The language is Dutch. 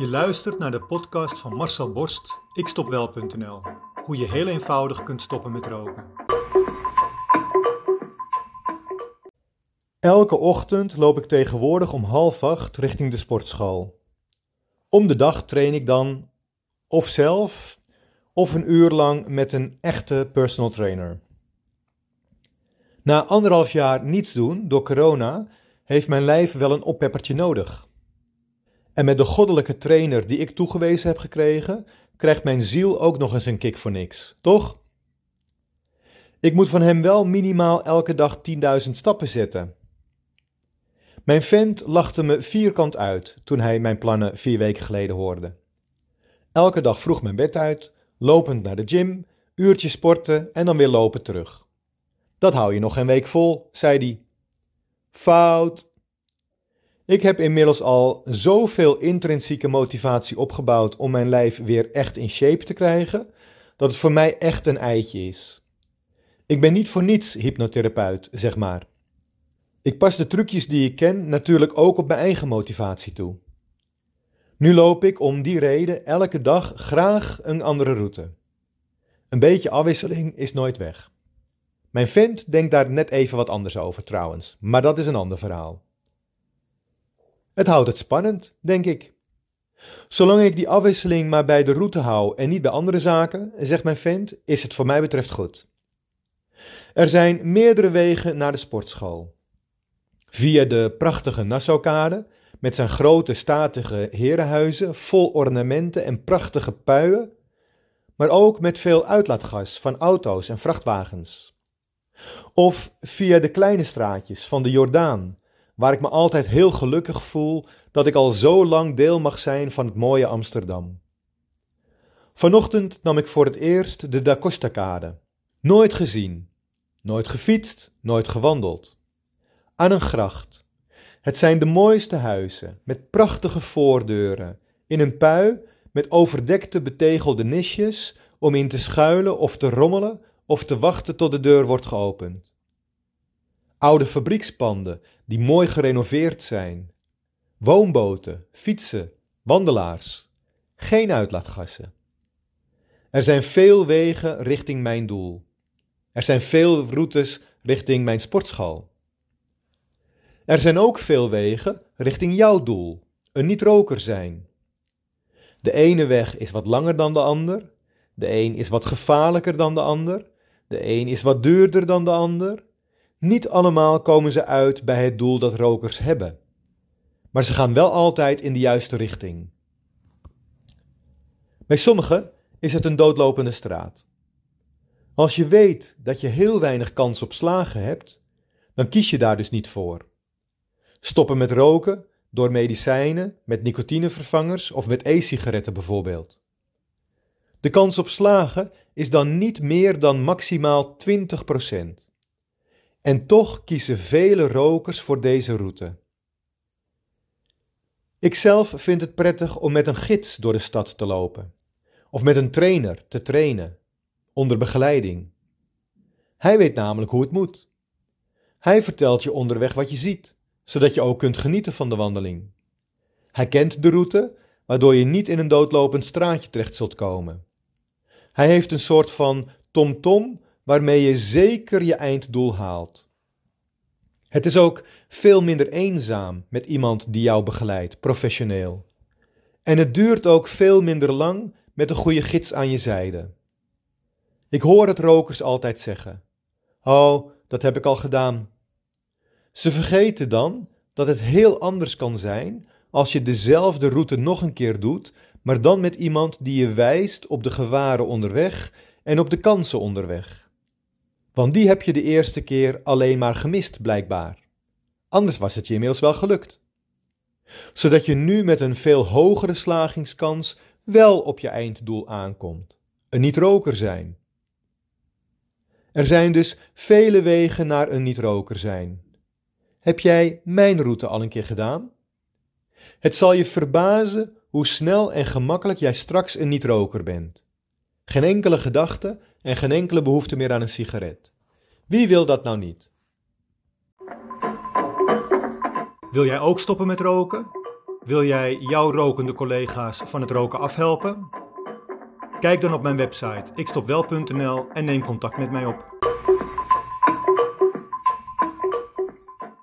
Je luistert naar de podcast van Marcel Borst, ikstopwel.nl. Hoe je heel eenvoudig kunt stoppen met roken. Elke ochtend loop ik tegenwoordig om half acht richting de sportschool. Om de dag train ik dan of zelf of een uur lang met een echte personal trainer. Na anderhalf jaar niets doen door corona heeft mijn lijf wel een oppeppertje nodig. En met de goddelijke trainer die ik toegewezen heb gekregen, krijgt mijn ziel ook nog eens een kick voor niks, toch? Ik moet van hem wel minimaal elke dag 10.000 stappen zetten. Mijn vent lachte me vierkant uit toen hij mijn plannen vier weken geleden hoorde. Elke dag vroeg mijn bed uit, lopend naar de gym, uurtje sporten en dan weer lopen terug. Dat hou je nog een week vol, zei hij. Fout. Ik heb inmiddels al zoveel intrinsieke motivatie opgebouwd om mijn lijf weer echt in shape te krijgen, dat het voor mij echt een eitje is. Ik ben niet voor niets hypnotherapeut, zeg maar. Ik pas de trucjes die ik ken natuurlijk ook op mijn eigen motivatie toe. Nu loop ik om die reden elke dag graag een andere route. Een beetje afwisseling is nooit weg. Mijn vent denkt daar net even wat anders over trouwens, maar dat is een ander verhaal. Het houdt het spannend, denk ik. Zolang ik die afwisseling maar bij de route hou en niet bij andere zaken, zegt mijn vent, is het voor mij betreft goed. Er zijn meerdere wegen naar de sportschool. Via de prachtige Nassaukade, met zijn grote statige herenhuizen vol ornamenten en prachtige puien, maar ook met veel uitlaatgas van auto's en vrachtwagens. Of via de kleine straatjes van de Jordaan, waar ik me altijd heel gelukkig voel dat ik al zo lang deel mag zijn van het mooie Amsterdam. Vanochtend nam ik voor het eerst de Da Costa-kade. Nooit gezien, nooit gefietst, nooit gewandeld. Aan een gracht. Het zijn de mooiste huizen, met prachtige voordeuren, in een pui met overdekte betegelde nisjes om in te schuilen of te rommelen of te wachten tot de deur wordt geopend. Oude fabriekspanden die mooi gerenoveerd zijn. Woonboten, fietsen, wandelaars. Geen uitlaatgassen. Er zijn veel wegen richting mijn doel. Er zijn veel routes richting mijn sportschool. Er zijn ook veel wegen richting jouw doel, een niet-roker zijn. De ene weg is wat langer dan de ander, de een is wat gevaarlijker dan de ander, de een is wat duurder dan de ander. Niet allemaal komen ze uit bij het doel dat rokers hebben, maar ze gaan wel altijd in de juiste richting. Bij sommigen is het een doodlopende straat. Als je weet dat je heel weinig kans op slagen hebt, dan kies je daar dus niet voor. Stoppen met roken door medicijnen, met nicotinevervangers of met e-sigaretten bijvoorbeeld. De kans op slagen is dan niet meer dan maximaal 20%. En toch kiezen vele rokers voor deze route. Ikzelf vind het prettig om met een gids door de stad te lopen, of met een trainer te trainen, onder begeleiding. Hij weet namelijk hoe het moet. Hij vertelt je onderweg wat je ziet, zodat je ook kunt genieten van de wandeling. Hij kent de route, waardoor je niet in een doodlopend straatje terecht zult komen. Hij heeft een soort van tom-tom waarmee je zeker je einddoel haalt. Het is ook veel minder eenzaam met iemand die jou begeleidt, professioneel. En het duurt ook veel minder lang met een goede gids aan je zijde. Ik hoor het rokers altijd zeggen: Oh, dat heb ik al gedaan. Ze vergeten dan dat het heel anders kan zijn als je dezelfde route nog een keer doet, maar dan met iemand die je wijst op de gevaren onderweg en op de kansen onderweg. Want die heb je de eerste keer alleen maar gemist, blijkbaar. Anders was het je inmiddels wel gelukt. Zodat je nu met een veel hogere slagingskans wel op je einddoel aankomt: een niet-roker zijn. Er zijn dus vele wegen naar een niet-roker zijn. Heb jij mijn route al een keer gedaan? Het zal je verbazen hoe snel en gemakkelijk jij straks een niet-roker bent. Geen enkele gedachte en geen enkele behoefte meer aan een sigaret. Wie wil dat nou niet? Wil jij ook stoppen met roken? Wil jij jouw rokende collega's van het roken afhelpen? Kijk dan op mijn website ikstopwel.nl en neem contact met mij op.